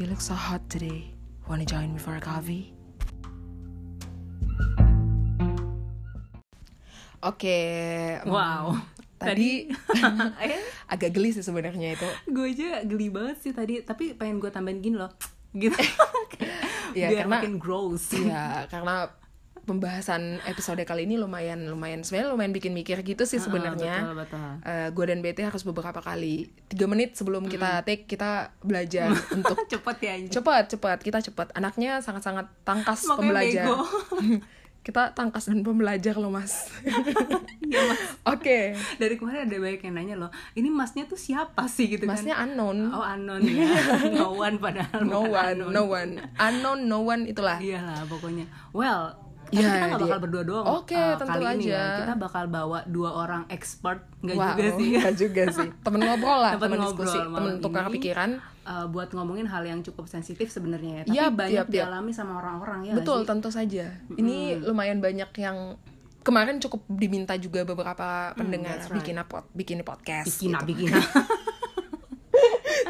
You look so hot today. Wanna join me for a coffee? Oke. um, Wow. Tadi eh, agak geli sih sebenarnya itu. gue aja geli banget sih tadi, tapi pengen gue tambahin gini loh. Gitu. Iya, Biar karena- makin gross. Iya, karena pembahasan episode kali ini lumayan lumayan sebenarnya lumayan bikin mikir gitu sih sebenarnya. betul, betul. gue dan BT harus beberapa kali tiga menit sebelum kita take kita belajar untuk Cepet ya anjing. cepat cepat kita cepat anaknya sangat sangat tangkas Makanya pembelajar kita tangkas dan pembelajar loh mas Iya, Mas. oke Dari kemarin ada banyak yang nanya loh, ini masnya tuh siapa sih gitu masnya kan? unknown Oh unknown ya, no one padahal no one unknown. no one unknown no one itulah Iyalah pokoknya. Well, tapi Ya, kita nggak bakal dia- berdua doang. Oke, eh, tentu kali ini aja. ya. Kita bakal bawa dua orang expert, nggak wow juga sih. nggak juga sih temen ngobrol lah Temen temen diskusi temen tukar ini. pikiran Eh, buat ngomongin hal yang cukup sensitif sebenarnya ya. Tapi Yap, banyak yap. dialami sama orang-orang ya. Betul, tentu saja. Ini lumayan banyak yang kemarin cukup diminta juga beberapa pendengar Hmm, that's right. bikin pot bikin podcast. Bikin gitu. bikin.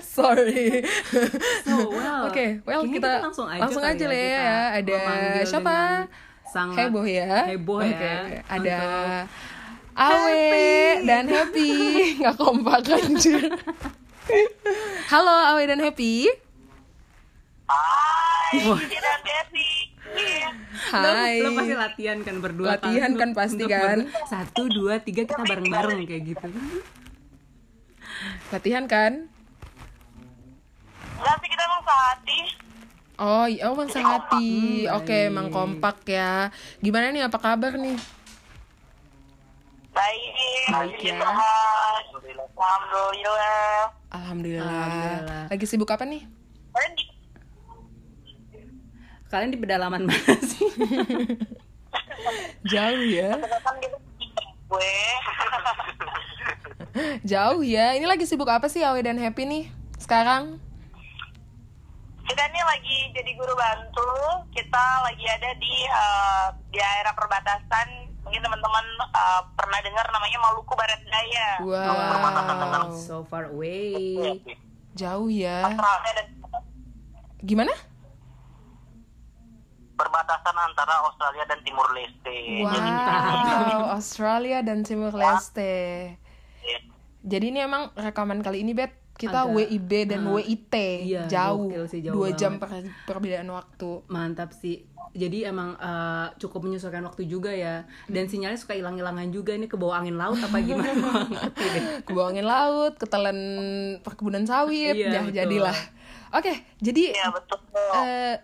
Sorry. So, well, Oke, well kayaknya kita langsung aja, langsung aja lah kita ya. Ada siapa? dengan Sangat Heboh ya. Heboh Oke, ya. Ada untuk Awe Happy. dan Happy. Nggak kompak anjir. Halo Awe dan Happy. Hai, dan Desi. Hai. Lo, lo pasti latihan kan berdua Latihan kan Untuk- pasti kan. ber- Satu, dua, tiga kita bareng-bareng kayak gitu Latihan kan? Enggak sih kita emang sehati. Oh, iya, oh Bang Sehati. Hmm, Oke, baik. emang kompak ya. Gimana nih apa kabar nih? Baik. Baik ya. Alhamdulillah. Alhamdulillah. Alhamdulillah. Lagi sibuk apa nih? Kalian di Kalian di pedalaman mana sih? Jauh ya. gue. Jauh ya. Ini lagi sibuk apa sih Awe dan Happy nih sekarang? Kita ini lagi jadi guru bantu. Kita lagi ada di eh, di daerah perbatasan. Mungkin teman-teman eh, pernah dengar namanya Maluku Barat Daya. Wow. So far away. Jauh ya. Australia dan Gimana? perbatasan antara Australia dan Timur Leste. Wow. Australia dan Timur Leste. Jadi ini emang rekaman kali ini Bet kita Agak- WIB dan WIT Iya, jauh, sih, jauh dua banget. jam per- perbedaan waktu. Mantap sih. Jadi emang eh, cukup menyesuaikan waktu juga ya. Dan sinyalnya suka hilang-hilangan juga ini ke bawah angin laut apa gimana? Ke bawah angin laut, ketelan perkebunan sawit, Iya, ya betul. jadilah. Oke, jadi Iya betul. eh,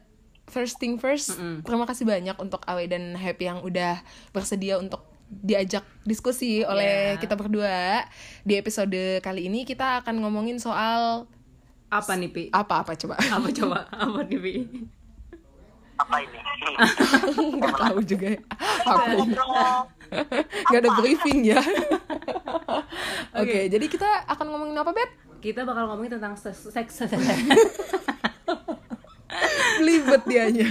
first thing first, terima kasih banyak untuk Awe dan Happy yang udah bersedia untuk diajak diskusi oleh Iya. kita berdua. Di episode kali ini kita akan ngomongin soal Apa nih, Pi? apa-apa coba. Apa coba? Apa nih, Pi? Apa ini? Nggak tahu juga. Apa ini? Nggak ada briefing ya. Oke, jadi kita akan ngomongin apa, Bet? Kita bakal ngomongin tentang seks seks. Belibet dianya.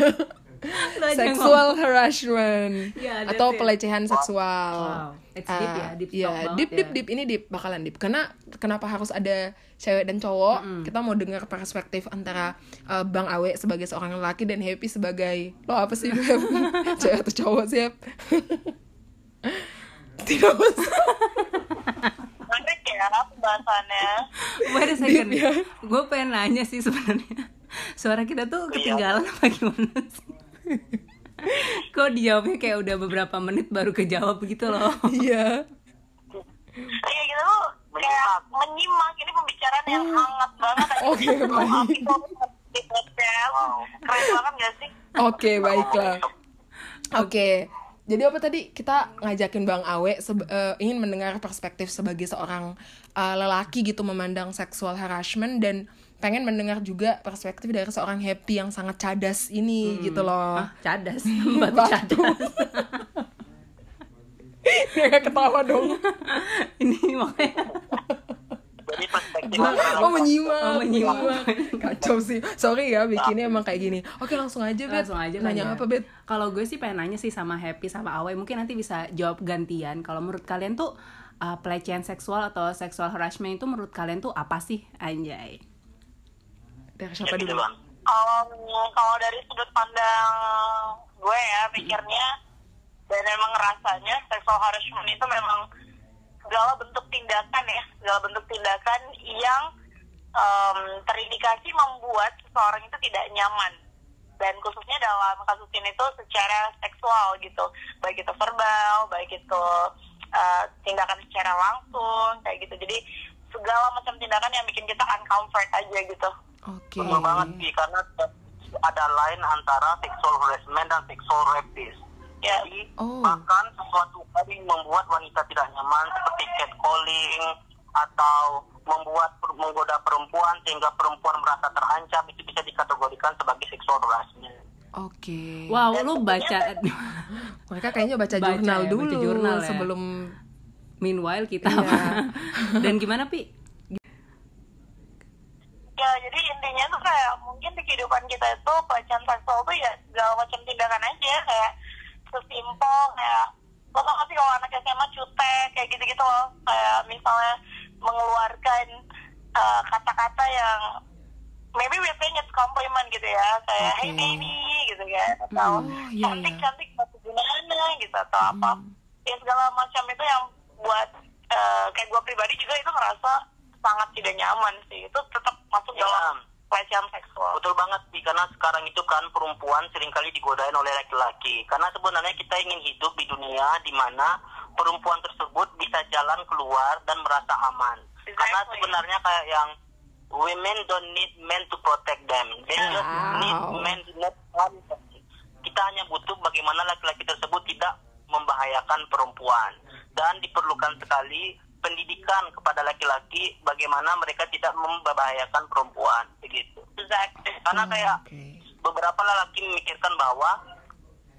Sexual harassment that's atau it. pelecehan seksual. Wow, it's deep ya, Ah, deep iya, talk banget deep, deep, ya. deep. Ini deep, bakalan deep. Karena kenapa harus ada cewek dan cowok? Kita mau dengar perspektif antara uh, Bang Awe sebagai seorang lelaki dan Happy sebagai lo apa sih Beb? cewek atau cowok sih? Tidak. Menarik ya pembahasannya. Wait a second. Deep ya. Gue pengen nanya sih sebenarnya. Suara kita tuh ketinggalan apa gimana sih? Kok dijawabnya kayak udah beberapa menit baru kejawab gitu loh. Iya. Iya gitu tuh kayak menyimak ini pembicaraan yang hangat banget. Oke, baik. Di podcast. Keren banget gak sih? Oke, baiklah. Oke. Jadi apa tadi kita ngajakin Bang Awe sebe- eh, ingin mendengar perspektif sebagai seorang eh, lelaki gitu memandang seksual harassment dan pengen mendengar juga perspektif dari seorang happy yang sangat cadas ini gitu loh. Ah, cadas. Batu cadas. Dia ketawa dong. Ini makanya perspektif Oh menyimak. Oh, menyimak. Kacau sih. Sorry ya bikinnya emang kayak gini. Oke langsung aja Bet. langsung aja Nanya ya. apa Bet? Kalau gue sih pengen nanya sih sama Happy sama Awe, mungkin nanti bisa jawab gantian. Kalau menurut kalian tuh uh, pelecehan seksual atau sexual harassment itu menurut kalian tuh apa sih? Anjay. Dari siapa Happy dulu? Um, kalau dari sudut pandang gue ya pikirnya dan emang rasanya sexual harassment itu memang segala bentuk tindakan ya segala bentuk tindakan yang um, terindikasi membuat seseorang itu tidak nyaman. Dan khususnya dalam kasus ini tuh secara seksual gitu. Baik itu verbal baik itu uh, tindakan secara langsung kayak gitu. Jadi segala macam tindakan yang bikin kita uncomfort aja gitu Oke. Betul banget sih karena ada lain antara sexual harassment dan sexual rapist. Ya. Jadi Oh. bahkan sesuatu hal yang membuat wanita tidak nyaman seperti catcalling atau membuat menggoda perempuan sehingga perempuan merasa terancam itu bisa dikategorikan sebagai sexual harassment. Oke. Wow, lu baca Mereka kayaknya baca, Baca jurnal ya, dulu baca jurnal ya. sebelum meanwhile kita apa? Dan gimana Pi? Ya jadi intinya tuh kayak mungkin di kehidupan kita itu pelecehan seksual tuh ya segala macam tindakan aja kayak sesimpel kayak lo tau gak sih kalau anak SMA cutek kayak gitu-gitu loh kayak misalnya mengeluarkan uh, kata-kata yang maybe we think it's compliment gitu ya kayak hey Oke. baby gitu kan atau Oh, cantik iya. cantik batu gimana gitu atau apa ya segala macam itu yang buat uh, kayak gue pribadi juga itu ngerasa sangat tidak nyaman sih itu tetap masuk Iya. dalam pelecehan seksual Betul banget sih karena sekarang itu kan perempuan sering kali digodain oleh laki-laki. Karena sebenarnya kita ingin hidup di dunia di mana perempuan tersebut bisa jalan keluar dan merasa aman. Karena sebenarnya kayak yang women don't need men to protect them. They just Wow. need men to not. Kita hanya butuh bagaimana laki-laki tersebut tidak membahayakan perempuan dan diperlukan sekali pendidikan kepada laki-laki bagaimana mereka tidak membahayakan perempuan begitu. Exactly. Karena kayak Oke. beberapa lelaki memikirkan bahwa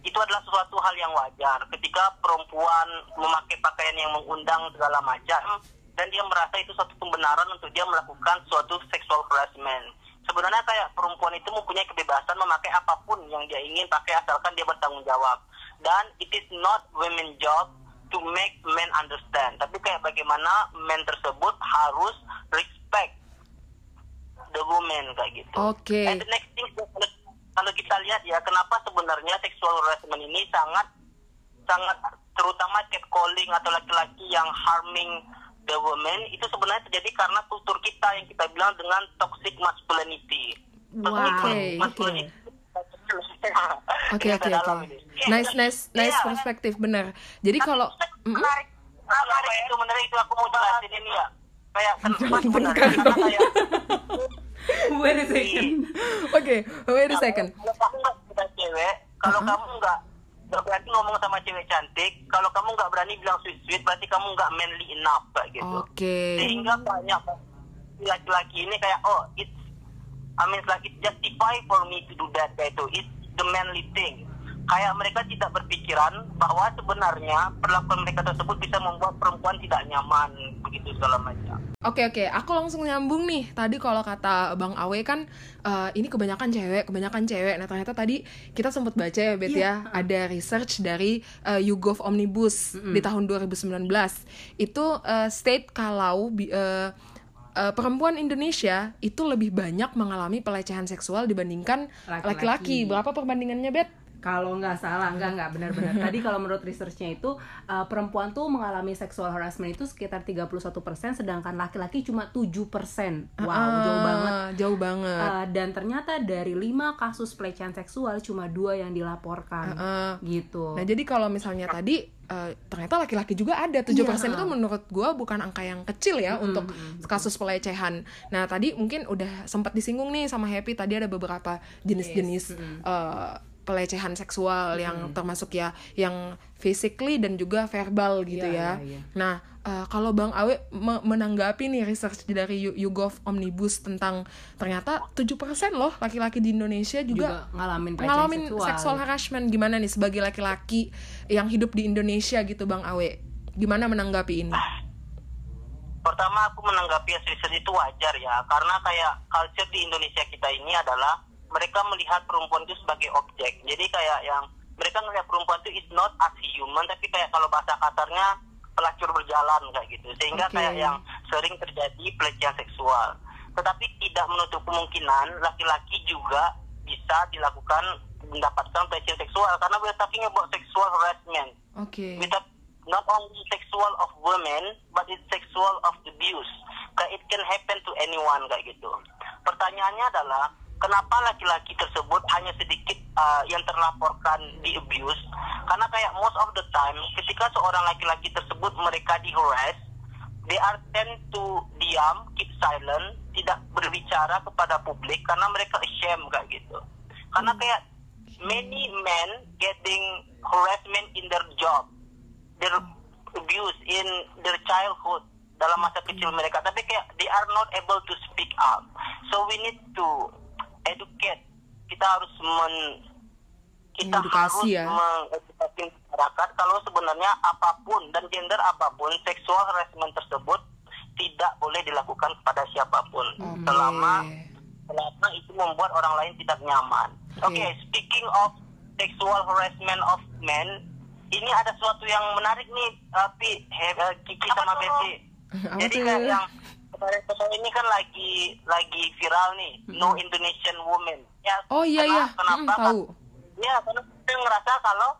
itu adalah sesuatu hal yang wajar ketika perempuan memakai pakaian yang mengundang segala macam dan dia merasa itu suatu pembenaran untuk dia melakukan suatu sexual harassment. Sebenarnya kayak perempuan itu mempunyai kebebasan memakai apa pun yang dia ingin pakai asalkan dia bertanggung jawab. Dan it is not women job to make men understand. Tapi kayak bagaimana men tersebut harus respect the woman kayak gitu. Oke. And the next thing kalau- kalau kita lihat ya kenapa sebenarnya sexual harassment ini sangat sangat terutama catcalling atau laki-laki yang harming the woman itu sebenarnya terjadi karena kultur kita yang kita bilang dengan toxic masculinity. Wow. Masculinity. Oke oke oke. Nice nice nice Iya. perspektif benar. Jadi kalau menarik Menarik itu menarik itu aku mau jelasin ini ya. Kayak dong. kayak Wait a second. Oke, wait a second. Kalau kamu nggak cewek, kalau Uh-huh. kamu nggak nggak berani ngomong sama cewek cantik, kalau kamu nggak berani bilang sweet sweet, berarti kamu nggak manly enough kayak gitu. Oke. Sehingga banyak laki-laki ini kayak oh it's I mean like it's justify for me to do that kayak itu. It's the manly thing. Kayak mereka tidak berpikiran bahwa sebenarnya perlakuan mereka tersebut bisa membuat perempuan tidak nyaman begitu segala macam. Oke oke, aku langsung nyambung nih. Tadi kalau kata Bang Awe kan eh, ini kebanyakan cewek, kebanyakan cewek. Nah ternyata tadi kita sempat baca ya Bet ya, ada research dari eh, YouGov Omnibus di tahun 2019. Itu eh, state kalau bi- eh, perempuan Indonesia itu lebih banyak mengalami pelecehan seksual dibandingkan laki-laki. Berapa perbandingannya Bet? Kalau nggak salah, nggak nggak benar-benar. Tadi kalau menurut researchnya itu uh, perempuan tuh mengalami sexual harassment itu sekitar 31%, sedangkan laki-laki cuma 7%. Wow, jauh banget. Jauh banget. Uh, dan ternyata dari lima kasus pelecehan seksual cuma dua yang dilaporkan, Ah, gitu. Nah jadi kalau misalnya tadi eh, ternyata laki-laki juga ada 7% itu menurut gua bukan angka yang kecil ya untuk kasus pelecehan. Nah tadi mungkin udah sempat disinggung nih sama Happy tadi ada beberapa jenis-jenis eh, pelecehan seksual yang termasuk ya yang physically dan juga verbal gitu Iya, ya. iya, iya. Nah eh, kalau Bang Awe me- menanggapi nih research dari You- YouGov Omnibus tentang ternyata 7% loh laki-laki di Indonesia juga juga ngalamin pelecehan ngalamin seksual. sexual harassment gimana nih sebagai laki-laki yang hidup di Indonesia gitu Bang Awe gimana menanggapi ini Pertama aku menanggapi hasil itu wajar ya, karena kayak culture di Indonesia kita ini adalah mereka melihat perempuan itu sebagai objek. Jadi kayak yang mereka melihat perempuan itu is not as human, tapi kayak kalau bahasa kasarnya pelacur berjalan kayak gitu. Sehingga Oke. kayak yang sering terjadi pelecehan seksual. tetapi tidak menutup kemungkinan laki-laki juga bisa dilakukan mendapatkan pelecehan seksual karena we're talking about sexual harassment. Oke. Kita not only sexual of women, but it's sexual of abuse. Kayak it can happen to anyone kayak gitu. Pertanyaannya adalah kenapa laki-laki tersebut hanya sedikit uh, yang terlaporkan di abuse? Karena kayak most of the time ketika seorang laki-laki tersebut mereka di harass, they are tend to diam, keep silent, tidak berbicara kepada publik karena mereka ashamed kayak gitu. Karena kayak many men getting harassment in their job, their abuse in their childhood dalam masa kecil mereka, tapi kayak they are not able to speak up. So we need to educate. Kita harus men kita harus ya. mengedukasi masyarakat kalau sebenarnya apa pun dan gender apa pun seksual harassment tersebut tidak boleh dilakukan kepada siapa pun Oke. selama selama itu membuat orang lain tidak nyaman. Oke, Oke. speaking of sexual harassment of men, ini ada sesuatu yang menarik nih, tapi eh, Kiki sama Betty. Jadi kayak yang kemarin-kemarin ini kan lagi lagi viral nih, no Indonesian woman. Ya, Oh iya karena- iya, Kenapa? Mm, tahu. Ya, karena saya ngerasa kalau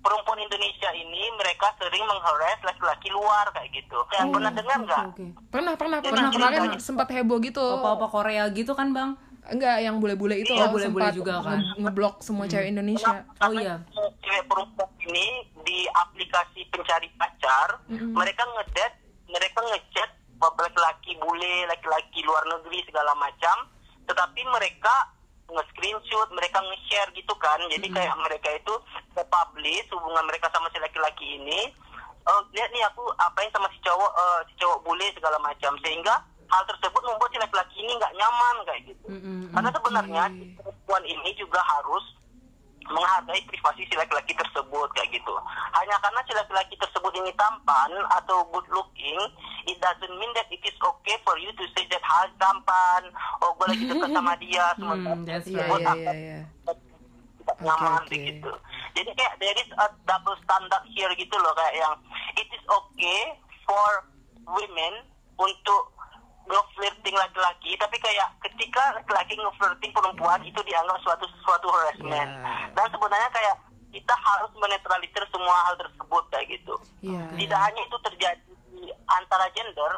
perempuan Indonesia ini mereka sering mengharas laki-laki luar kayak gitu. Ya, pernah dengar nggak? Oke. Pernah pernah Jadi pernah kemarin sempat heboh gitu. Apa-apa Korea gitu kan, Bang? Enggak, yang bule-bule itu Iya, loh bule-bule sempat juga kan. nge- ngeblok semua cewek Indonesia. Oh iya. Cewek perempuan ini di aplikasi pencari pacar, mereka ngedet, mereka ngechat laki-laki bule, laki-laki luar negeri segala macam, tetapi mereka nge-screenshot, mereka nge-share gitu kan. Jadi kayak mereka itu nge-publish hubungan mereka sama si laki-laki ini. Oh, lihat nih aku apain sama si cowok eh, si cowok bule segala macam sehingga hal tersebut membuat si laki-laki ini nggak nyaman kayak gitu. Mm-mm. Karena sebenarnya si perempuan ini juga harus menghargai privasi si laki-laki tersebut kayak gitu. Hanya karena si laki-laki tersebut ini tampan atau good looking, it doesn't mean that it is okay for you to say that hal tampan, oh gue lagi dekat sama dia, sementara Hmm, that's dia tersebut iya akan iya iya. tidak Oke, nyaman oke. begitu. Jadi kayak there is a double standard here gitu loh kayak yang it is okay for women untuk nge-flirting laki-laki tapi kayak ketika laki-laki nge-flirting perempuan itu dianggap suatu suatu harassment. Ya. Dan sebenarnya kayak kita harus menetralisir semua hal tersebut kayak gitu. Iya. Tidak hanya itu terjadi di antara gender,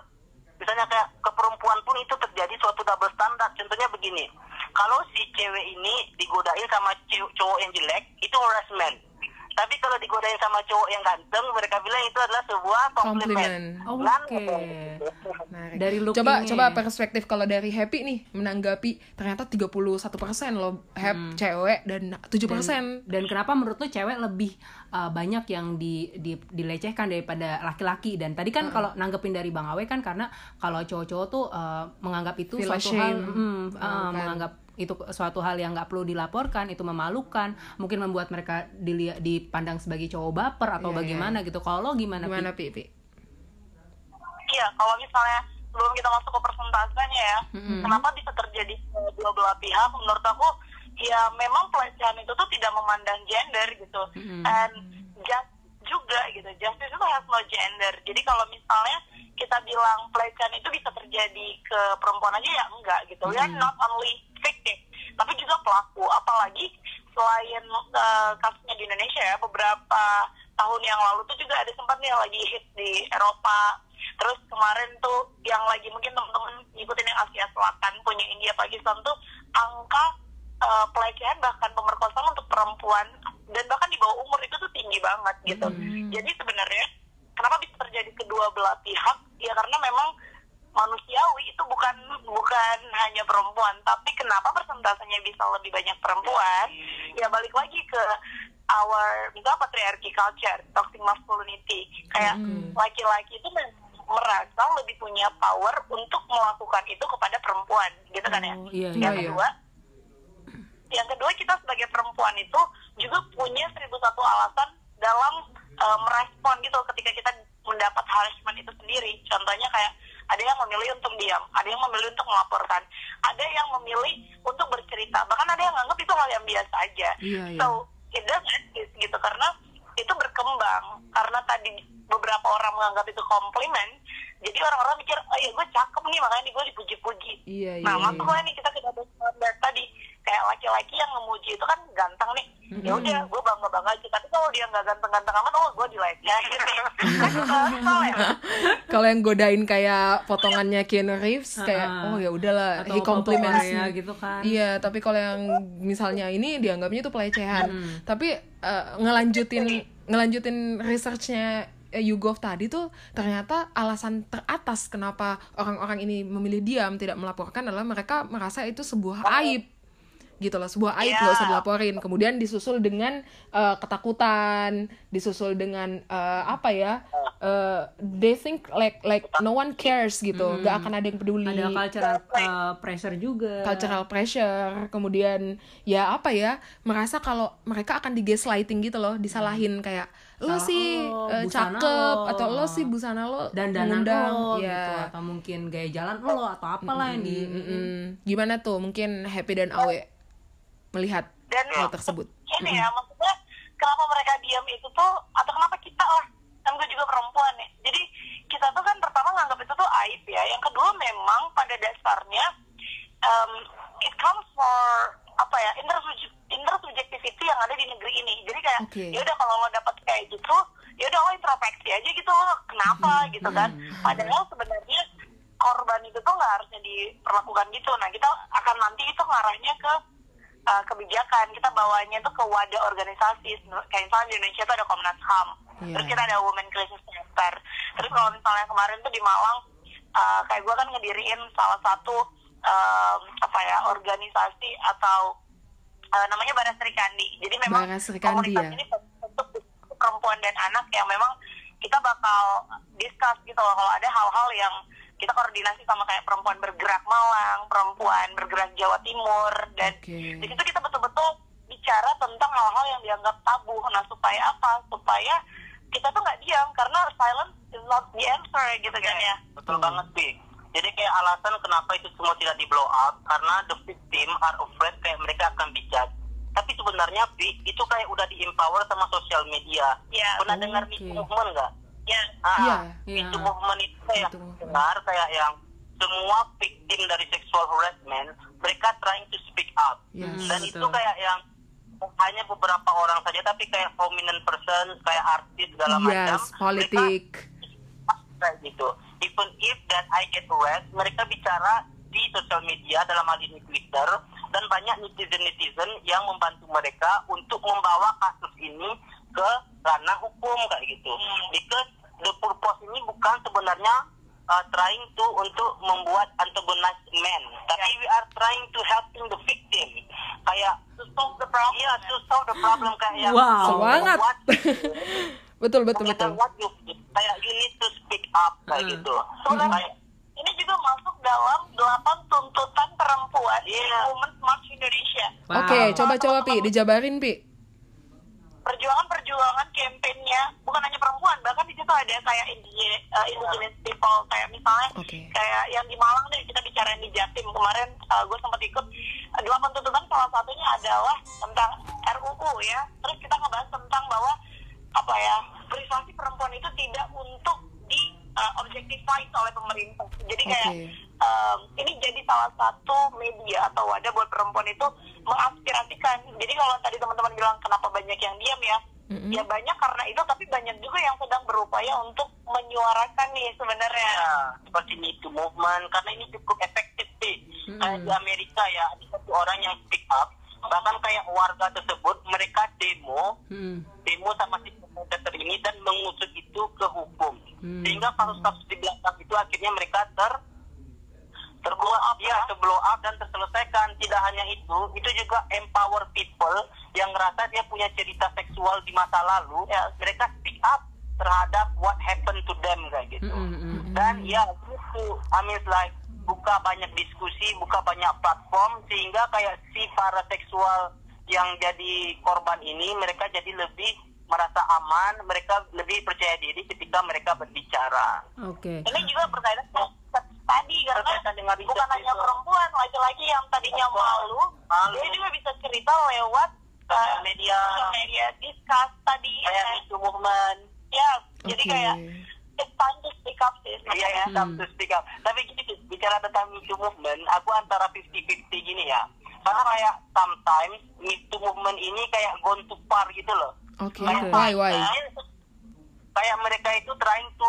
misalnya kayak ke perempuan pun itu terjadi suatu double standard. Contohnya begini, kalau si cewek ini digodain sama cowok yang jelek, itu harassment. Tapi kalau digodain sama cowok yang ganteng, mereka bilang itu adalah sebuah compliment. Oh, Nah, Oke. Menarik. Dari coba lookingnya coba ya. perspektif kalau dari Happy nih menanggapi ternyata 31% loh hap Hmm. cewek dan 7%. Dan kenapa menurut lu cewek lebih uh, banyak yang di, di dilecehkan daripada laki-laki? Dan tadi kan kalau nanggepin dari Bang Awe kan karena kalau cowok-cowok tuh uh, menganggap itu Feel suatu hal ashamed. mm, uh, Memalukan. menganggap itu suatu hal yang nggak perlu dilaporkan, itu memalukan, mungkin membuat mereka dilihat dipandang sebagai cowok baper atau Iya, bagaimana gitu. Kalau lo gimana? Pi? Gimana Pi? Pi? Iya, kalau misalnya sebelum kita masuk ke persentasenya ya, kenapa bisa terjadi dua belah pihak? Menurut aku, ya memang pelecehan itu tuh tidak memandang gender gitu, and just juga gitu, justice itu has no gender. Jadi kalau misalnya kita bilang pelecehan itu bisa terjadi ke perempuan aja ya enggak gitu. We are not only victim, tapi juga pelaku. Apalagi selain eh, kasusnya di Indonesia ya, beberapa tahun yang lalu tuh juga ada sempat nih yang lagi hit di Eropa. Terus kemarin tuh yang lagi mungkin teman-teman ngikutin yang Asia Selatan punya India Pakistan tuh angka eh, pelecehan bahkan pemerkosaan untuk perempuan dan bahkan di bawah umur itu tuh tinggi banget gitu. Jadi sebenarnya kenapa bisa terjadi kedua belah pihak? Ya karena memang manusiawi itu bukan bukan hanya perempuan, tapi kenapa persentasenya bisa lebih banyak perempuan? Ya balik lagi ke our misalnya patriarchy culture, toxic masculinity. Kayak laki-laki itu memang merasa lebih punya power untuk melakukan itu kepada perempuan, gitu kan ya? Oh, iya, Yang iya. kedua, yang kedua kita sebagai perempuan itu juga punya seribu satu alasan dalam eh, merespon gitu ketika kita mendapat harassment itu sendiri. Contohnya kayak ada yang memilih untuk diam, ada yang memilih untuk melaporkan, ada yang memilih untuk bercerita, bahkan ada yang nganggap itu hal yang biasa aja. Iya, iya. So it doesn't exist gitu karena itu berkembang karena tadi beberapa orang menganggap itu komplimen jadi orang-orang mikir oh ya gue cakep nih makanya nih gue dipuji-puji Iya, iya, nah iya. masuk lah nih kita ke standard tadi kayak laki-laki yang memuji itu kan ganteng nih. Ya udah gue bangga bangga aja. Tapi kalau dia nggak ganteng-ganteng amat oh gue di like ya gitu kan ya. Kalau yang godain kayak potongannya Keanu Reeves kayak oh ya udahlah Atau he compliments me. gitu kan. Iya, tapi kalau yang misalnya ini dianggapnya itu pelecehan. Tapi eh, ngelanjutin ngelanjutin researchnya eh, YouGov tadi tuh ternyata alasan teratas kenapa orang-orang ini memilih diam tidak melaporkan adalah mereka merasa itu sebuah aib gitu loh. Sebuah aib Iya. nggak usah dilaporin. Kemudian disusul dengan eh, ketakutan disusul dengan eh, apa ya eh, they think like like no one cares gitu. Nggak akan ada yang peduli. Ada cultural uh, pressure juga. cultural pressure. Kemudian ya apa ya merasa kalau mereka akan digaslighting gitu loh. Disalahin kayak lo Salah sih lo, busana cakep lo." atau lo sih busana lo dan danan mengundang." lo ya. Gitu atau mungkin gaya jalan lo atau apalah yang di Mm-mm. gimana tuh? Mungkin happy dan awe melihat dan hal tersebut. ini ya maksudnya kenapa mereka diam itu tuh atau kenapa kita lah? Kan gue juga perempuan ya. Jadi kita tuh kan pertama nganggap itu tuh aib ya. Yang kedua memang pada dasarnya um, it comes for apa ya intersubjek intersubjectivity yang ada di negeri ini. Jadi kayak Oke. ya udah kalau lo dapat kayak gitu ya udah lo introspeksi aja gitu lo kenapa gitu kan. Padahal sebenarnya korban itu tuh nggak harusnya diperlakukan gitu. Nah kita akan nanti itu ngarahnya ke uh, kebijakan kita bawanya tuh ke wadah organisasi kayak misalnya di Indonesia tuh ada Komnas HAM Iya. terus kita ada Women Crisis Center terus kalau misalnya kemarin tuh di Malang uh, kayak gue kan ngediriin salah satu um, apa ya organisasi atau uh, namanya Baras Sri Kandi jadi memang komunitas ya. ini untuk perempuan dan anak yang memang kita bakal discuss gitu loh kalau ada hal-hal yang kita koordinasi sama kayak perempuan bergerak Malang, perempuan bergerak Jawa Timur dan Oke. di situ kita betul-betul bicara tentang hal-hal yang dianggap tabu. Nah supaya apa? Supaya kita tuh nggak diam karena silence is not the answer gitu kan ya. Betul banget sih. Jadi kayak alasan kenapa itu semua tidak di blow up karena the victim are afraid kayak mereka akan dijudge. Tapi sebenarnya Pi, itu kayak udah di empower sama sosial media. Iya. Pernah dengar Oke. Me Too movement nggak? Ya. Ah, Iya. Me Too Iya. movement itu kayak Too movement. dengar kayak yang semua victim dari sexual harassment mereka trying to speak up. Yes. Dan Hmm, itu betul. kayak yang hanya beberapa orang saja tapi kayak prominent person kayak artis segala macam yes mereka politik kayak gitu. Even if that I get arrest, mereka bicara di sosial media dalam hal ini Twitter dan banyak netizen-netizen yang membantu mereka untuk membawa kasus ini ke ranah hukum kayak gitu. Because the purpose ini bukan sebenarnya uh, trying to untuk membuat antagonize men, tapi we are trying to helping the victim. Kayak to solve the problem. Iya, to solve the problem kayak yang Wow. Semangat. membuat betul betul no betul what you kayak you need to speak up kayak Hmm. gitu. Sebenarnya ini juga masuk dalam delapan tuntutan perempuan di Iya. Women's March Indonesia. Wow. oke coba coba pi dijabarin pi perjuangan-perjuangan kampanyenya bukan hanya perempuan bahkan di situ ada kayak indi- uh, indigenous people kayak misalnya Oke. kayak yang di Malang deh kita bicarain di Jatim kemarin gue sempat ikut uh, delapan tuntutan salah satunya adalah tentang RUU ya terus kita ngebahas tentang bahwa apa ya privasi perempuan itu tidak untuk di uh, oleh pemerintah jadi kayak Oke. Um, ini jadi salah satu media atau wadah buat perempuan itu mengaspirasikan. Jadi kalau tadi teman-teman bilang kenapa banyak yang diam ya, Mm-mm. ya banyak karena itu, tapi banyak juga yang sedang berupaya untuk menyuarakan nih sebenarnya. Ya, seperti Me Too movement karena ini cukup efektif sih. Kayak di Amerika ya ada satu orang yang speak up bahkan kayak warga tersebut mereka demo Hmm. demo sama si promoter ini dan mengusut itu ke hukum Hmm. sehingga kasus-kasus di belakang itu akhirnya mereka ter terblow up ya. terblow up dan terselesaikan. Tidak hanya itu itu juga empower people yang ngerasa dia punya cerita seksual di masa lalu. Ya mereka speak up terhadap what happened to them kayak gitu. Mm, mm, mm. dan ya itu I mean like buka banyak diskusi buka banyak platform sehingga kayak si para seksual yang jadi korban ini mereka jadi lebih merasa aman mereka lebih percaya diri ketika mereka berbicara. Oke. Ini juga research tadi karena bukan hanya perempuan, laki-laki yang tadinya malu, Malu. dia juga bisa cerita lewat uh, media media, discuss tadi. kayak ya. itu movement Ya, jadi Oke. kayak it's time to speak up sih Iya, ya, sebenarnya. to speak up. Tapi gini, bicara tentang Me Too movement, aku antara 50-50 gini ya. Karena kayak sometimes Me Too movement ini kayak gone too far gitu loh. Oke, Oke. why why? Kayak mereka itu trying to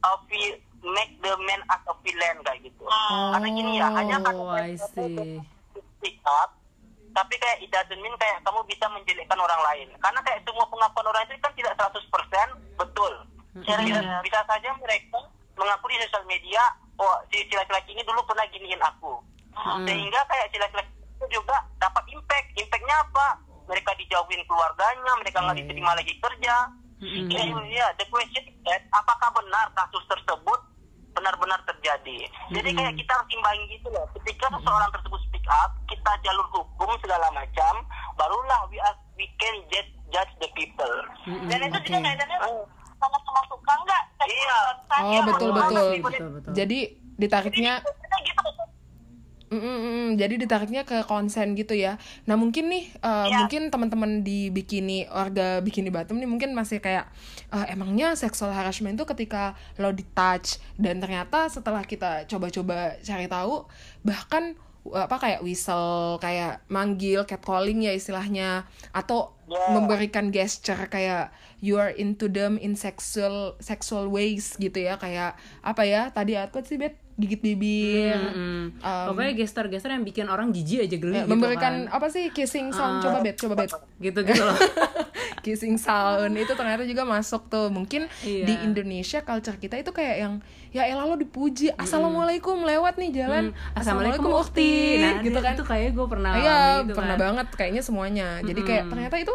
uh, vi- make the man as a villain kayak gitu. Karena gini ya, hanya kan Oh, speak up, tapi kayak it doesn't mean kayak kamu bisa menjelekkan orang lain. Karena kayak semua pengakuan orang itu kan tidak 100% betul. Bisa, bisa saja mereka mengaku di sosial media, oh si laki-laki ini dulu pernah giniin aku. Sehingga kayak si laki-laki itu juga dapat impact. Impactnya apa? Mereka dijauhin keluarganya, mereka nggak diterima lagi kerja. Jadi ya, the question is that, apakah benar kasus tersebut benar-benar terjadi. Jadi kayak kita harus imbangi gitu loh. Ketika seseorang tersebut speak up, kita jalur hukum segala macam, barulah we are, we can judge, judge the people. dan itu juga Oke. kaitannya sama-sama suka nggak Iya. Oh, betul betul. Betul, betul. Jadi ditariknya Sebenarnya gitu Mm, mm, jadi ditariknya ke konsen gitu ya. Nah mungkin nih, uh, Iya. mungkin teman-teman di bikini warga bikini Batum nih mungkin masih kayak "Eh, emangnya sexual harassment itu ketika lo di touch dan ternyata setelah kita coba-coba cari tahu bahkan uh, apa kayak whistle kayak manggil catcalling ya istilahnya atau Yeah. memberikan gesture kayak you are into them in sexual sexual ways gitu ya kayak apa ya tadi aku sih bet gigit bibir Mm-mm. um, Pokoknya gestur-gestur yang bikin orang jijik aja geli Eh, gitu memberikan kan. apa sih kissing sound Ah. coba bet coba bet Gitu-gitu loh. kissing sound itu ternyata juga masuk tuh mungkin Iya. di Indonesia culture kita itu kayak yang ya elah lo dipuji assalamualaikum lewat nih jalan Hmm, Assalamualaikum Ukti. Nah, gitu kan Itu kayak gue pernah iya gitu pernah kan. banget kayaknya semuanya jadi kayak ternyata itu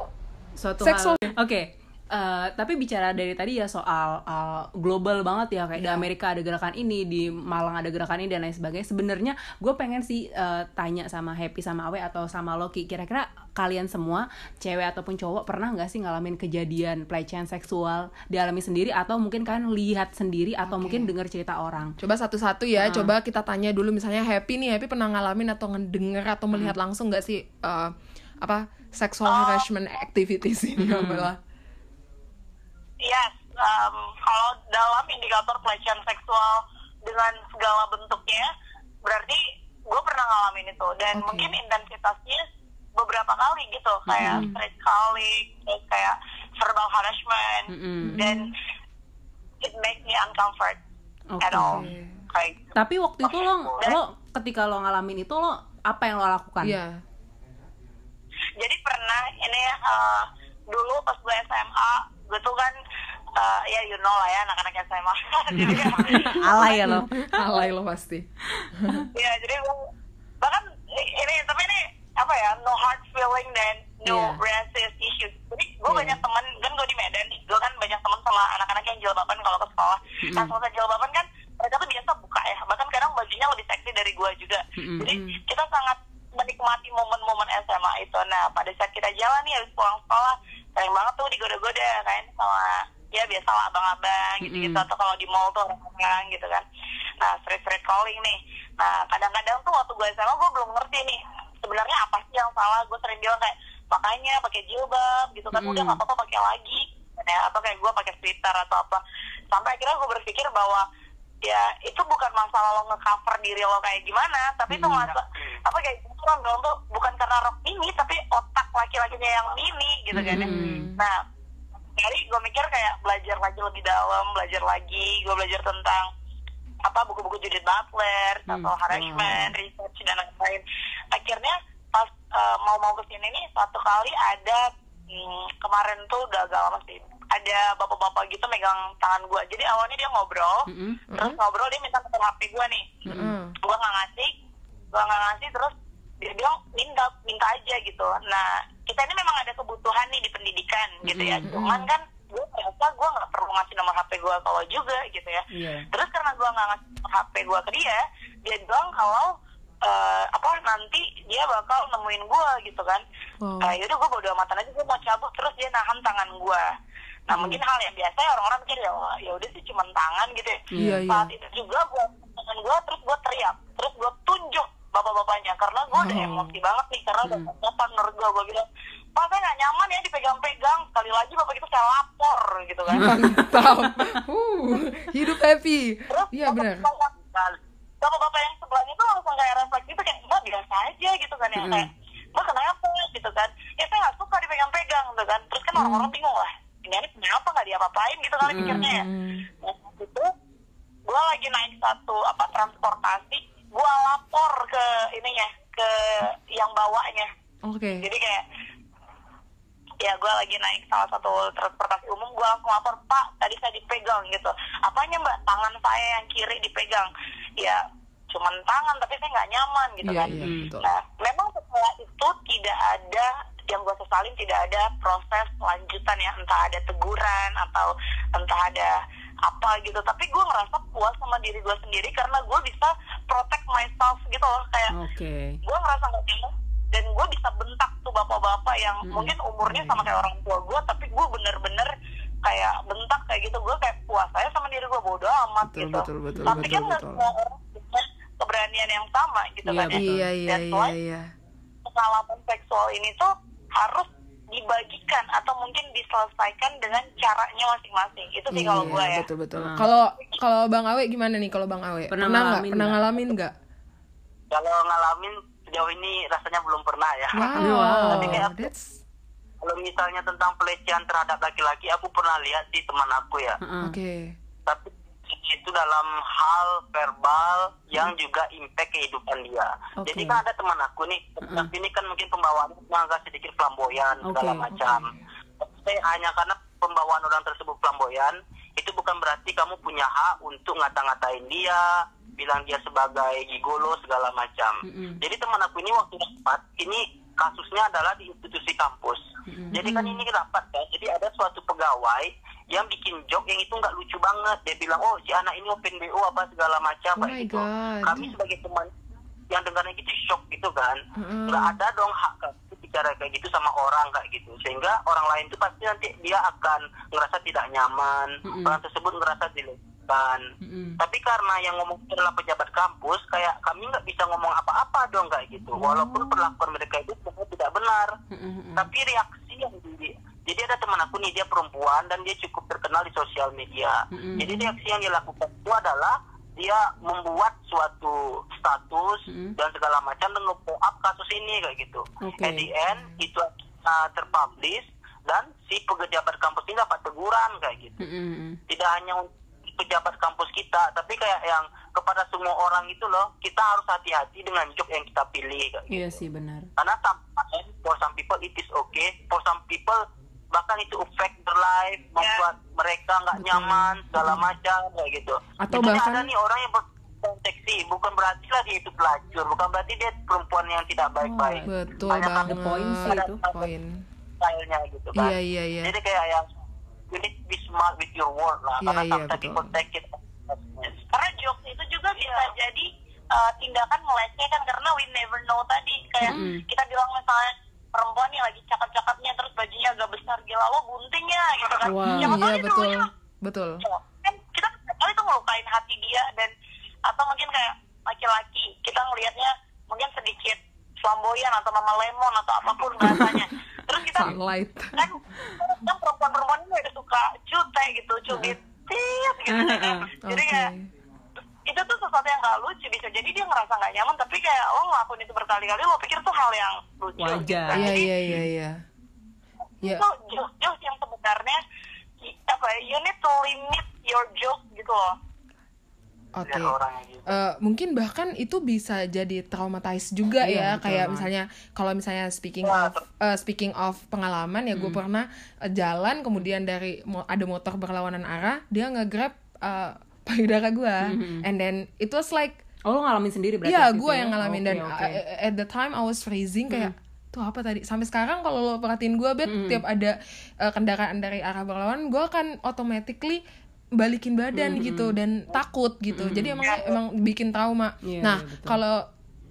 suatu Seksual. Oke. Eh, tapi bicara dari tadi ya soal uh, global banget ya kayak di Iya. Amerika ada gerakan ini di Malang ada gerakan ini dan lain sebagainya. Sebenarnya gue pengen sih eh, tanya sama Happy sama Awe atau sama Loki kira-kira kalian semua cewek ataupun cowok pernah nggak sih ngalamin kejadian pelecehan seksual dialami sendiri? Atau mungkin kan lihat sendiri atau mungkin dengar cerita orang? Coba satu-satu ya coba kita tanya dulu. Misalnya Happy nih Happy pernah ngalamin atau ngedenger atau melihat langsung nggak sih eh, apa sexual harassment activities ini? Kamala? Yes, um, kalau dalam indikator pelecehan seksual dengan segala bentuknya, berarti gue pernah ngalamin itu dan Oke. mungkin intensitasnya beberapa kali gitu, kayak straight calling, terus kayak verbal harassment, Mm-mm. dan it make me uncomfort Oke. at all. Kayak gitu. tapi waktu itu lo lo ketika lo ngalamin itu lo apa yang lo lakukan Iya jadi pernah ini uh, dulu pas gue SMA gue tuh kan uh, ya you know lah ya anak-anak SMA jadi alay ya lo. Alay lo pasti. Ya jadi gue bahkan ini tapi ini apa ya no hard feeling dan no Iya. racist issues. Jadi gue Iya. banyak teman kan gue di Medan gue kan banyak teman sama anak-anak yang jilbaban kalau ke sekolah. Nah selesai jilbaban kan mereka tuh biasa buka ya bahkan kadang bajunya lebih seksi dari gue juga. Jadi kita sangat menikmati momen-momen SMA itu. Nah pada saat kita jalan nih habis pulang sekolah sering banget tuh digoda-goda kan? Sama ya biasa lah abang-abang gitu-gitu. Mm-mm. atau kalau di mall tuh orang-orang gitu kan. Nah straight-straight calling nih. Nah kadang-kadang tuh waktu gue SMA gue belum ngerti nih sebenarnya apa sih yang salah? Gue sering bilang kayak makanya pakai jilbab gitu kan. Udah Mm. nggak apa-apa pakai lagi. Ya, atau kayak gue pakai sweater atau apa. Sampai akhirnya gue berpikir bahwa ya itu bukan masalah lo ngecover diri lo kayak gimana tapi itu masalah apa kayak gitu orang bilang tuh bukan karena rok mini tapi otak laki-lakinya yang mini gitu kan ya. Mm. nah jadi gue mikir kayak belajar lagi lebih dalam belajar lagi gue belajar tentang apa buku-buku Judith Butler Hmm, atau harassment research dan lain-lain. Akhirnya pas uh, mau mau ke sini nih satu kali ada hmm, kemarin tuh udah agak lama sih ada bapak-bapak gitu megang tangan gue jadi awalnya dia ngobrol Mm-mm. terus ngobrol dia minta nomor HP gue nih. Heeh. gue nggak ngasih gue nggak ngasih terus dia bilang minta minta aja gitu. Nah kita ini memang ada kebutuhan nih di pendidikan gitu ya. Cuman kan gue merasa gue nggak perlu ngasih nomor HP gue kalau juga gitu ya. Iya. terus karena gue nggak ngasih nomor HP gue ke dia dia bilang kalau eh, apa nanti dia bakal nemuin gue gitu kan. Wow. Eh, yaudah gue bodo amatan aja gue mau cabut. Terus dia nahan tangan gue nah mungkin hal yang biasa ya orang-orang mikir ya wah, ya udah sih cuma tangan gitu ya. Iya, iya. saat itu juga gue tangan gue terus gue teriak terus gue tunjuk bapak-bapaknya karena gue udah Oh. emosi banget nih karena udah sopan menurut gue gue bilang Pak saya nggak nyaman ya dipegang-pegang sekali lagi bapak itu saya lapor gitu kan. Mantap uh, hidup happy. Terus iya benar. bapak-bapak yang sebelahnya tuh langsung kayak refleks gitu kayak mbak biasa aja gitu kan ya. Kayak mbak kenapa? gitu kan. Ya saya nggak suka dipegang-pegang gitu kan. Terus kan orang-orang bingung lah ini anak kenapa nggak diapa-apain gitu kali pikirnya ya. Nah itu gue lagi naik satu apa transportasi gue lapor ke ininya ke yang bawanya. Oke. Jadi kayak ya gue lagi naik salah satu transportasi umum gue langsung lapor pak tadi saya dipegang gitu. Apanya mbak? Tangan saya yang kiri dipegang. Ya cuman tangan tapi saya nggak nyaman gitu iya kan. iya betul. Nah memang setelah itu tidak ada yang gue sesalin tidak ada proses lanjutan ya. Entah ada teguran atau entah ada apa gitu. Tapi gue ngerasa puas sama diri gue sendiri karena gue bisa protect myself gitu loh. Kayak oke. gue ngerasa nggak nyaman dan gue bisa bentak tuh bapak-bapak yang Mm-mm. mungkin umurnya sama kayak orang tua gue tapi gue bener-bener kayak bentak kayak gitu. Gue kayak puas aja sama diri gue bodoh amat Betul, gitu. betul, betul, tapi betul, kan nggak betul. semua orang punya keberanian yang sama gitu Iya, kan ya. iya iya That's iya iya. pengalaman seksual ini tuh harus dibagikan atau mungkin diselesaikan dengan caranya masing-masing itu sih kalau gue Iya, ya betul betul Hmm. kalau kalau bang Awe gimana nih kalau bang Awe Pernah nggak pernah ngalamin nggak Kalau ngalamin sejauh ini rasanya belum pernah ya. wow Tapi kayak- that's Kalau misalnya tentang pelecehan terhadap laki-laki, aku pernah lihat di teman aku ya. Heeh. oke Tapi itu dalam hal verbal yang juga impact kehidupan dia. Oke. Jadi kan ada teman aku nih, tapi ini kan mungkin pembawaannya agak sedikit flamboyan segala Oke, macam. Tapi hanya karena pembawaan orang tersebut flamboyan, itu bukan berarti kamu punya hak untuk ngata-ngatain dia, bilang dia sebagai gigolo segala macam. Mm-mm. Jadi teman aku ini waktu dapat, ini kasusnya adalah di institusi kampus. Jadi kan ini dapat kan, jadi ada suatu pegawai yang bikin joke yang itu nggak lucu banget. Dia bilang, oh si anak ini open BO apa segala macam Oh gitu. God. Kami sebagai teman yang dengarnya gitu shock gitu kan. Nggak ada dong hak bicara kayak gitu sama orang kayak gitu. Sehingga orang lain itu pasti nanti dia akan ngerasa tidak nyaman. Mm-mm. Orang tersebut ngerasa dilecehkan. Mm-mm. Tapi karena yang ngomong itu adalah pejabat kampus, kayak kami nggak bisa ngomong apa-apa dong kayak gitu. Walaupun perlakuan mereka itu tidak benar. Mm-mm. Tapi reaksi yang di jadi ada teman aku nih dia perempuan dan dia cukup terkenal di sosial media. Mm-mm. Jadi reaksi yang dia lakukan itu adalah dia membuat suatu status Mm-mm. dan segala macam dan nge up kasus ini kayak gitu. Oke. At the end itu uh, terpublish dan si pejabat kampus ini dapat teguran kayak gitu Mm-mm. tidak hanya untuk pejabat kampus kita, tapi kayak yang kepada semua orang itu loh, kita harus hati-hati dengan job yang kita pilih. kayak gitu. Iya sih benar. Karena sometimes for some people it is okay, for some people bahkan itu affect their life, membuat mereka nggak nyaman segala macam kayak gitu. Atau Misalnya bahkan- ada nih orang yang berseksi, bukan berarti lah dia itu pelacur, bukan berarti dia perempuan yang tidak baik-baik. betul Hanya banget ada poin sih itu. poin stylenya gitu kan. iya iya iya Jadi kayak yang you need to be smart with your word lah. Iya, Karena iya, sometimes betul. people take it as business. karena jokes itu juga bisa jadi uh, tindakan melecehkan karena we never know tadi kayak Mm-mm. kita bilang misalnya perempuan nih lagi cakep-cakepnya terus bajunya agak besar gila lo gunting ya gitu kan. Wow. Siapa iya betul. dulunya betul. Kan kita kali itu ngelukain hati dia dan atau mungkin kayak laki-laki. Kita ngelihatnya mungkin sedikit flamboyan atau mama lemon atau apa pun bahasanya terus kita sunlight. kan kan perempuan-perempuan udah suka cute gitu cubit tit gitu kan. Jadi kayak itu tuh sesuatu yang gak lucu bisa jadi dia ngerasa nggak nyaman tapi kayak lo ngelakuin itu berkali-kali lo pikir tuh hal yang lucu Wajar. gitu kan. iya Jadi, iya iya iya ya itu joke-joke yang sebenarnya apa ya, you need to limit your joke gitu loh oke orangnya gitu. Eh, mungkin bahkan itu bisa jadi traumatize juga Iya, ya betul kayak banget. misalnya kalau misalnya speaking Wah, of eh, speaking of pengalaman ya gue pernah eh, jalan kemudian dari mo- ada motor berlawanan arah dia nge-grab eh, payudara gue and then it was like Oh lo ngalamin sendiri berarti? Iya, gue yang ya? ngalamin. Oke, dan oke. uh, at the time I was freezing kayak tuh apa tadi? Sampai sekarang kalau lo perhatiin gue bet tiap ada uh, kendaraan dari arah berlawanan gue akan automatically balikin badan gitu dan takut gitu. Jadi emang emang bikin trauma. Iya, nah iya, betul. kalau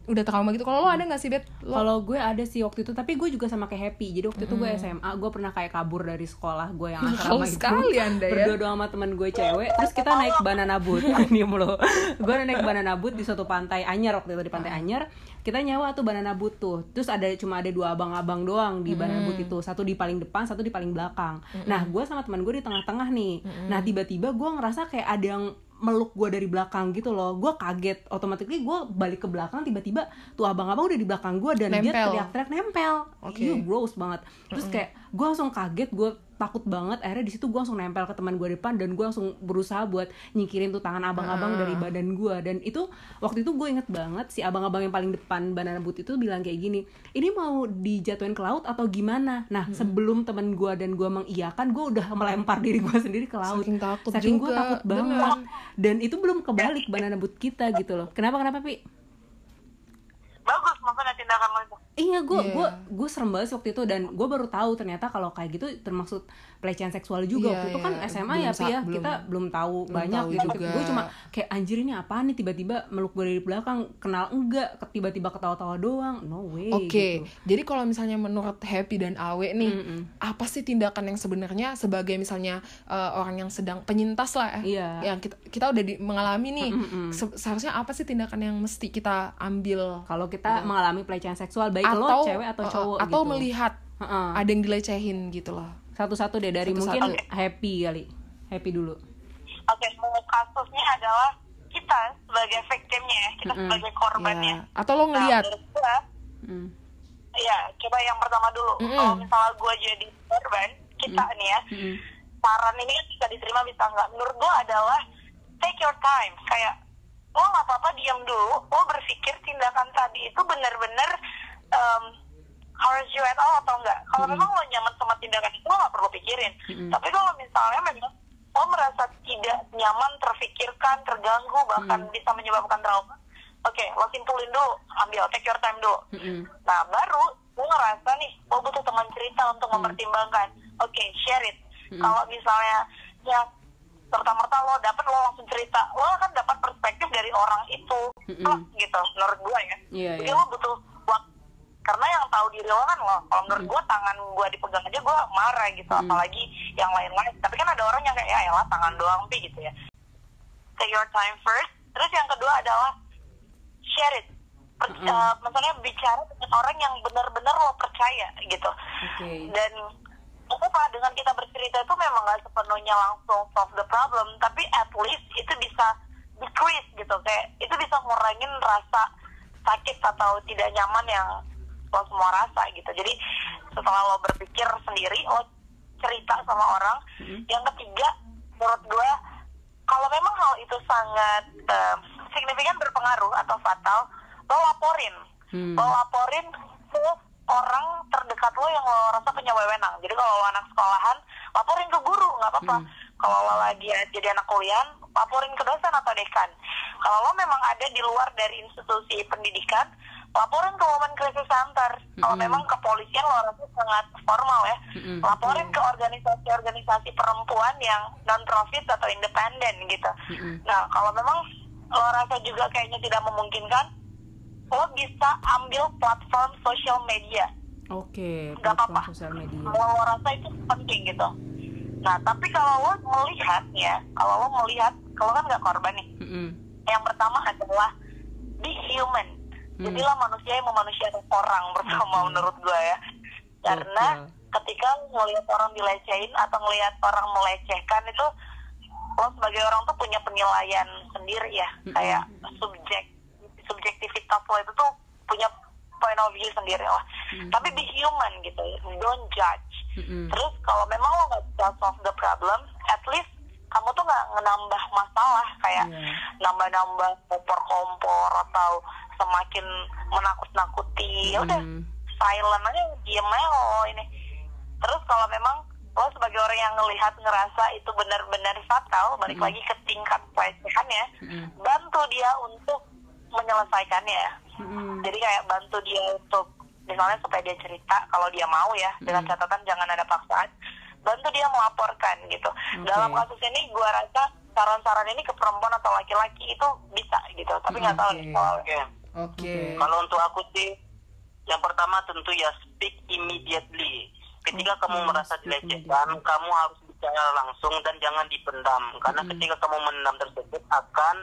udah trauma gitu kalau lo ada nggak sih bet lo Kalau gue ada sih waktu itu, tapi gue juga sama kayak happy. Jadi waktu itu gue SMA, gue pernah kayak kabur dari sekolah gue yang asrama itu. sekali Anda ya. Berdua sama teman gue cewek, terus kita naik banana boat. Diam lo. Gue naik banana boat di suatu pantai Anyar waktu itu di pantai Anyar. Kita nyawa tuh banana boat tuh. Terus ada cuma ada dua abang-abang doang di banana boat itu. Satu di paling depan, satu di paling belakang. Nah, gue sama teman gue di tengah-tengah nih. Nah, tiba-tiba gue ngerasa kayak ada yang meluk gue dari belakang gitu loh. Gue kaget. Otomatis gue balik ke belakang tiba-tiba tuh abang-abang udah di belakang gue dan dia Nempel. teriak-teriak nempel. Oke. Iya, gross banget. Terus kayak gue langsung kaget gue takut banget akhirnya di situ gue langsung nempel ke teman gue depan dan gue langsung berusaha buat nyingkirin tuh tangan abang-abang dari badan gue dan itu waktu itu gue inget banget si abang-abang yang paling depan banana boat itu bilang kayak gini ini mau dijatuhin ke laut atau gimana? Nah sebelum teman gue dan gue mengiyakan gue udah melempar diri gue sendiri ke laut. Saking takut saking gue takut banget. Bener. dan itu belum kebalik banana boat kita gitu loh. Kenapa kenapa pi bagus maksudnya tindakan lo itu Iya, gue Iya. gue gue serem banget sih waktu itu dan gue baru tahu ternyata kalau kayak gitu termasuk pelecehan seksual juga Iya, waktu itu kan iya. SMA Belum ya sa- Pi ya. belum- kita belum. tahu belum banyak tahu gitu. gue cuma kayak anjir ini apa nih tiba-tiba meluk gue dari belakang? Kenal enggak? Tiba-tiba ketawa-tawa doang? No way Oke, gitu. jadi kalau misalnya menurut Happy dan Awe nih, apa sih tindakan yang sebenarnya sebagai misalnya eh, orang yang sedang penyintas lah, eh, Iya. yang kita kita udah di- mengalami nih, se- seharusnya apa sih tindakan yang mesti kita ambil? Kalau kita mengalami pelecehan seksual baik lo atau cewek atau eh, cowok atau gitu. melihat Heeh. ada yang dilecehin gitu loh. satu-satu deh dari Satu-satu. mungkin happy kali happy dulu oke mau kasusnya adalah kita sebagai victimnya ya kita Mm-mm. sebagai korbannya Ya. Atau lo ngelihat? nah, menurut gua, Hmm. ya coba yang pertama dulu Mm-mm. kalau misalnya gue jadi korban kita nih ya Mm-mm. saran ini bisa diterima bisa enggak menurut gue adalah take your time kayak lo nggak apa-apa diam dulu lo berpikir tindakan tadi itu benar-benar um, harus you at all atau enggak kalau memang lo nyaman sama tindakan itu lo nggak perlu pikirin tapi kalau misalnya memang lo merasa tidak nyaman terfikirkan terganggu bahkan bisa menyebabkan trauma oke lo simpulin dulu ambil take your time dulu Mm-mm. Nah baru gue ngerasa nih gue butuh teman cerita untuk mempertimbangkan. Oke share it. Kalau misalnya yang serta-merta lo dapet lo langsung cerita, lo akan dapat perspektif dari orang itu, Mm-mm. oh, gitu. Menurut gue ya. Iya, Jadi iya. lo butuh. Karena yang tahu diri lo kan lo. Kalau menurut gue tangan gue dipegang aja gue marah gitu. Apalagi yang lain-lain. Tapi kan ada orang yang kayak ya elah tangan doang pi gitu ya. Take your time first. Terus yang kedua adalah share it. Per- eh, maksudnya bicara dengan orang yang benar-benar lo percaya gitu. Oke. Dan apa dengan kita bercerita itu memang gak sepenuhnya langsung solve the problem, tapi at least itu bisa decrease gitu kayak itu bisa ngurangin rasa sakit atau tidak nyaman yang lo semua rasa gitu. Jadi setelah lo berpikir sendiri, lo cerita sama orang. Yang ketiga, menurut gue kalau memang hal itu sangat eh, signifikan berpengaruh atau fatal, lo laporin, Hmm. lo laporin ke orang terdekat lo yang lo rasa punya wewenang. Jadi kalau lo anak sekolahan, laporin ke guru, nggak apa-apa. Kalau lo lagi jadi anak kuliah, laporin ke dosen atau dekan. Kalau lo memang ada di luar dari institusi pendidikan, laporin ke Women Crisis Center. Kalau memang kepolisian lo rasa sangat formal ya, Mm-mm. laporin ke organisasi-organisasi perempuan yang non-profit atau independen gitu. Mm-mm. Nah, kalau memang lo rasa juga kayaknya tidak memungkinkan, lo bisa ambil platform social media. Oke, Gak platform apa-apa. Kalau lo rasa itu penting gitu. Nah, tapi kalau lo melihat ya, kalau lo melihat, kalau kan nggak korban nih. Mm-mm. Yang pertama adalah be human. Jadilah manusia yang memanusiakan orang bersama menurut gue ya. Karena ketika ngelihat orang dilecehin atau ngelihat orang melecehkan itu lo sebagai orang tuh punya penilaian sendiri ya. Mm-mm. kayak subjek subjektivitas lo itu tuh punya point of view sendiri lah. Tapi be human gitu don't judge. Mm-mm. terus kalau memang lo nggak bisa solve the problem at least kamu tuh nggak ngenambah masalah kayak Iya. nambah-nambah kompor-kompor atau semakin menakut-nakuti ya udah Mm. silent aja diem aja lo ini terus kalau memang lo sebagai orang yang ngelihat ngerasa itu benar-benar fatal balik lagi ke tingkat pelecehannya Mm-mm. bantu dia untuk menyelesaikannya Mm-mm. jadi kayak bantu dia untuk misalnya supaya dia cerita kalau dia mau ya dengan catatan jangan ada paksaan bantu dia melaporkan gitu dalam kasus ini gua rasa saran-saran ini ke perempuan atau laki-laki itu bisa gitu tapi nggak tahu nih Oke. Kalau untuk aku sih, yang pertama tentu ya speak immediately. Ketika kamu merasa dilecehkan, kamu harus bicara langsung dan jangan dipendam. Karena ketika kamu menendam tersebut akan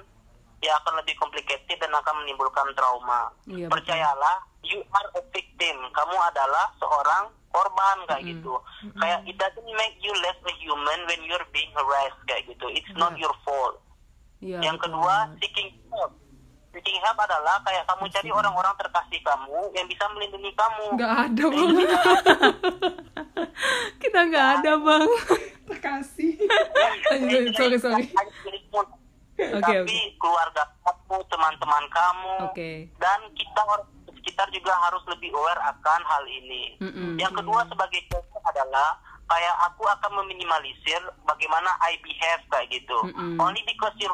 ya akan lebih complicated dan akan menimbulkan trauma. Iya, betul. Percayalah, you are a victim. Kamu adalah seorang korban kayak gitu. Kayak it doesn't make you less a human when you're being harassed kayak gitu. It's not your fault. Iya, yang betul kedua, seeking help. Seeking help adalah kayak kamu cari orang-orang terkasih kamu yang bisa melindungi kamu. Nggak ada bang. kita nggak ada bang Terkasih. Lanjut, sorry sorry. Hanya dirimu. Oke, Tapi keluarga kamu, teman-teman kamu, Oke. dan kita orang sekitar juga harus lebih aware akan hal ini. Mm-mm. Yang kedua sebagai contoh adalah kayak aku akan meminimalisir bagaimana I behave kayak gitu. Mm-mm. Only because you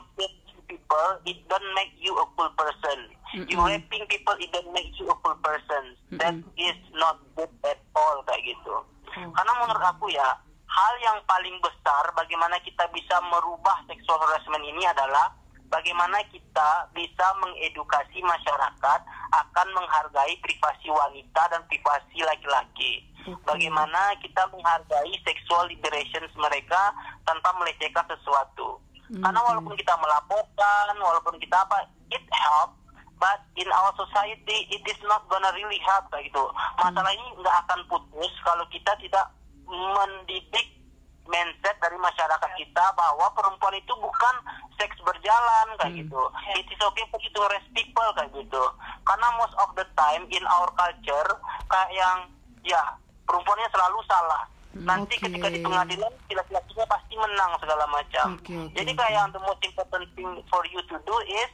people, it don't make you a cool person. You Mm-mm. raping people, it don't make you a cool person. That is not good at all kayak gitu. Karena menurut aku ya, hal yang paling besar bagaimana kita bisa merubah sexual harassment ini adalah bagaimana kita bisa mengedukasi masyarakat akan menghargai privasi wanita dan privasi laki-laki. Bagaimana kita menghargai sexual liberations mereka tanpa melecehkan sesuatu. Karena walaupun kita melaporkan, walaupun kita apa, it help, but in our society it is not gonna really help gitu. Masalah ini nggak akan putus kalau kita tidak mendidik mindset dari masyarakat kita bahwa perempuan itu bukan seks berjalan kayak gitu. It is okay for you to harass people kayak gitu. Karena most of the time in our culture kayak yang ya perempuannya selalu salah. Nanti Oke. ketika di pengadilan laki-lakinya pasti menang segala macam. Oke, oke, Jadi kayak yang the most important thing for you to do is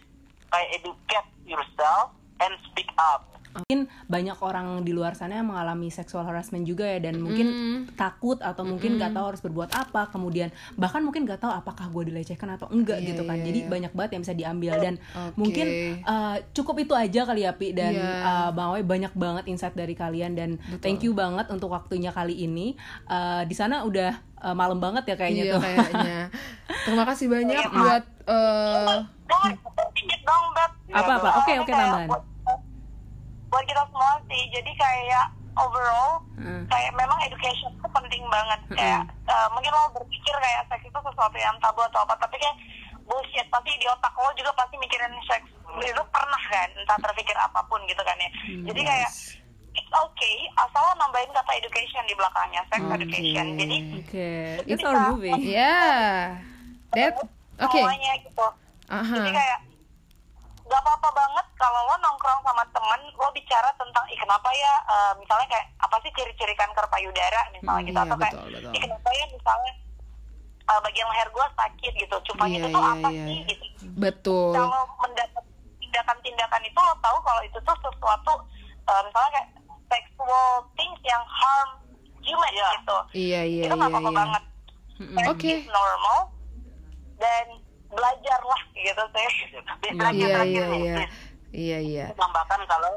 kayak educate yourself and speak up. Mungkin banyak orang di luar sana yang mengalami sexual harassment juga ya dan mungkin Mm. takut atau mungkin nggak tahu harus berbuat apa kemudian bahkan mungkin nggak tahu apakah gue dilecehkan atau enggak Iya, gitu kan iya, jadi iya. banyak banget yang bisa diambil dan Oke. mungkin uh, cukup itu aja kali ya Pi dan Iya. uh, Bang Awe banyak banget insight dari kalian dan thank you banget untuk waktunya kali ini Uh, di sana udah uh, malam banget ya kayaknya Iya tuh kayaknya. Terima kasih banyak Iya, buat Bang, sedikit dong, Beb. Apa-apa? Oke, oke, Kayak tambahan. Buat, kita semua sih, jadi kayak overall, Hmm. kayak memang education itu penting banget. Kayak eh, mungkin lo berpikir kayak seks itu sesuatu yang tabu atau apa, tapi kayak bullshit. Pasti di otak lo juga pasti mikirin seks itu pernah kan, entah terpikir apa pun gitu kan ya. Jadi kayak it's okay, asal lo nambahin kata education di belakangnya, sex Oke. education. Jadi Itu it's our movie ya. That oke. semuanya gitu. Aha. Jadi kayak gak apa-apa banget kalau lo nongkrong sama temen lo bicara tentang ih kenapa ya eh, misalnya kayak apa sih ciri-ciri kanker payudara misalnya Hmm, gitu iya, atau kayak betul, betul. ih kenapa ya misalnya eh, bagian leher gue sakit gitu cupanya Iya, itu tuh iya, apa iya. sih gitu Betul. kalau mendapat tindakan-tindakan itu lo tahu kalau itu tuh sesuatu eh, misalnya kayak sexual things yang harm human Iya. gitu Iya iya itu iya gak apa-apa iya. banget Sex Oke. is normal dan belajarlah gitu sih Bisa Iya terakhir iya nih, iya. please. Iya iya. menambahkan kalau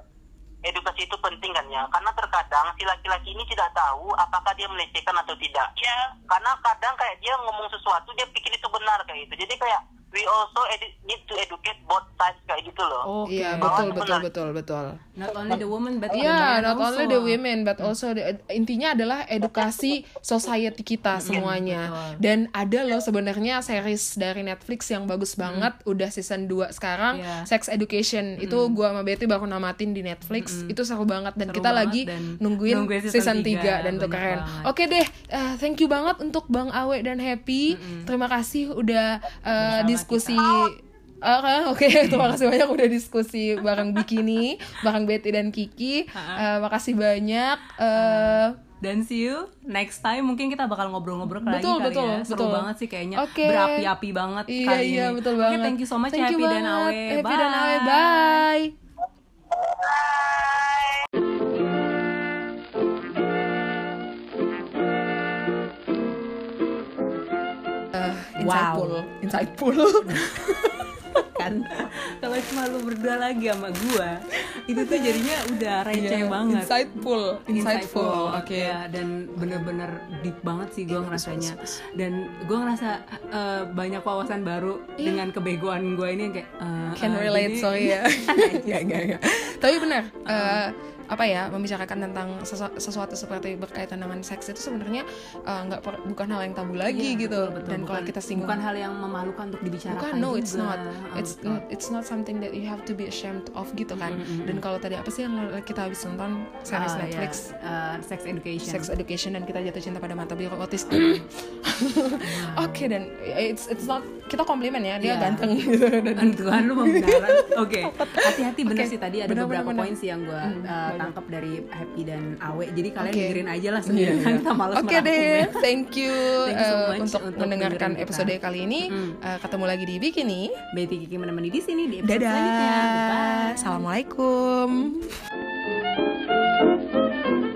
edukasi itu penting kan ya karena terkadang si laki-laki ini tidak tahu apakah dia melecehkan atau tidak ya karena kadang kayak dia ngomong sesuatu dia pikir itu benar kayak gitu jadi kayak we also edu- need to educate both sides kayak gitu loh oke Iya Bahwa betul betul benar. betul betul. not only the woman but the Iya, man not also. only the women but also the- intinya adalah edukasi society kita semuanya. betul. Dan ada loh sebenarnya series dari Netflix yang bagus banget udah season 2 sekarang Iya. Sex Education. Itu gua sama Betty baru namatin di Netflix. Itu seru banget dan Seru kita banget lagi dan nungguin, nungguin season, season 3 tiga. dan itu keren. banget. Oke deh, eh, thank you banget untuk Bang Awe dan Happy. Terima kasih udah eh, diskusi Oke, oke, terima kasih banyak udah diskusi bareng Bikini, bareng Betty dan Kiki. Eh, makasih banyak. Eh, dan see you next time mungkin kita bakal ngobrol-ngobrol lagi Betul, kali betul, ya seru betul. banget sih kayaknya Oke. berapi-api banget iya, kali iya, ini betul banget. thank you so much Thank you Happy dan banget. Awe Happy dan Awe, Bye. bye. Eh, insightful, insightful. kan? Kalau cuma lu berdua lagi sama gue itu tuh jadinya udah receh Iya, banget. Insightful insightful oke. Ya, dan bener-bener deep banget sih gue ngerasanya. dan gue ngerasa eh, banyak wawasan baru dengan kebegoan gue ini yang kayak eh, can eh, relate gini. sorry ya. Nggak, nggak, nggak. tapi benar eh, apa ya membicarakan tentang sesu- sesuatu seperti berkaitan dengan seks itu sebenarnya eh, nggak per- bukan hal yang tabu lagi Iya, gitu. betul, betul. dan kalau kita singgung bukan hal yang memalukan untuk dibicarakan bukan no it's not. Ah, it's betul. it's not something that you have to be ashamed of gitu kan. Dan kalau tadi apa sih yang kita habis nonton? Series Ah, Netflix. ya, eh, sex education. Sex education dan kita jatuh cinta pada mata biru otis. Oke dan it's it's not kita komplimen ya dia Iya. ganteng gitu. Dan Tuhan lu membenaran. Oke, hati-hati bener sih tadi ada bener, beberapa poin sih yang gue Iya. tangkap dari Happy dan Awe. Jadi kalian okay. dengerin aja lah iya. sendiri yeah. kita malas Oke okay deh, thank you, thank you so uh, untuk, untuk mendengarkan kita. episode kali ini. Mm. Uh, ketemu lagi di Bikini. Betty Kiki menemani di sini di episode Dadah. selanjutnya. Assalamualaikum. Mm-hmm.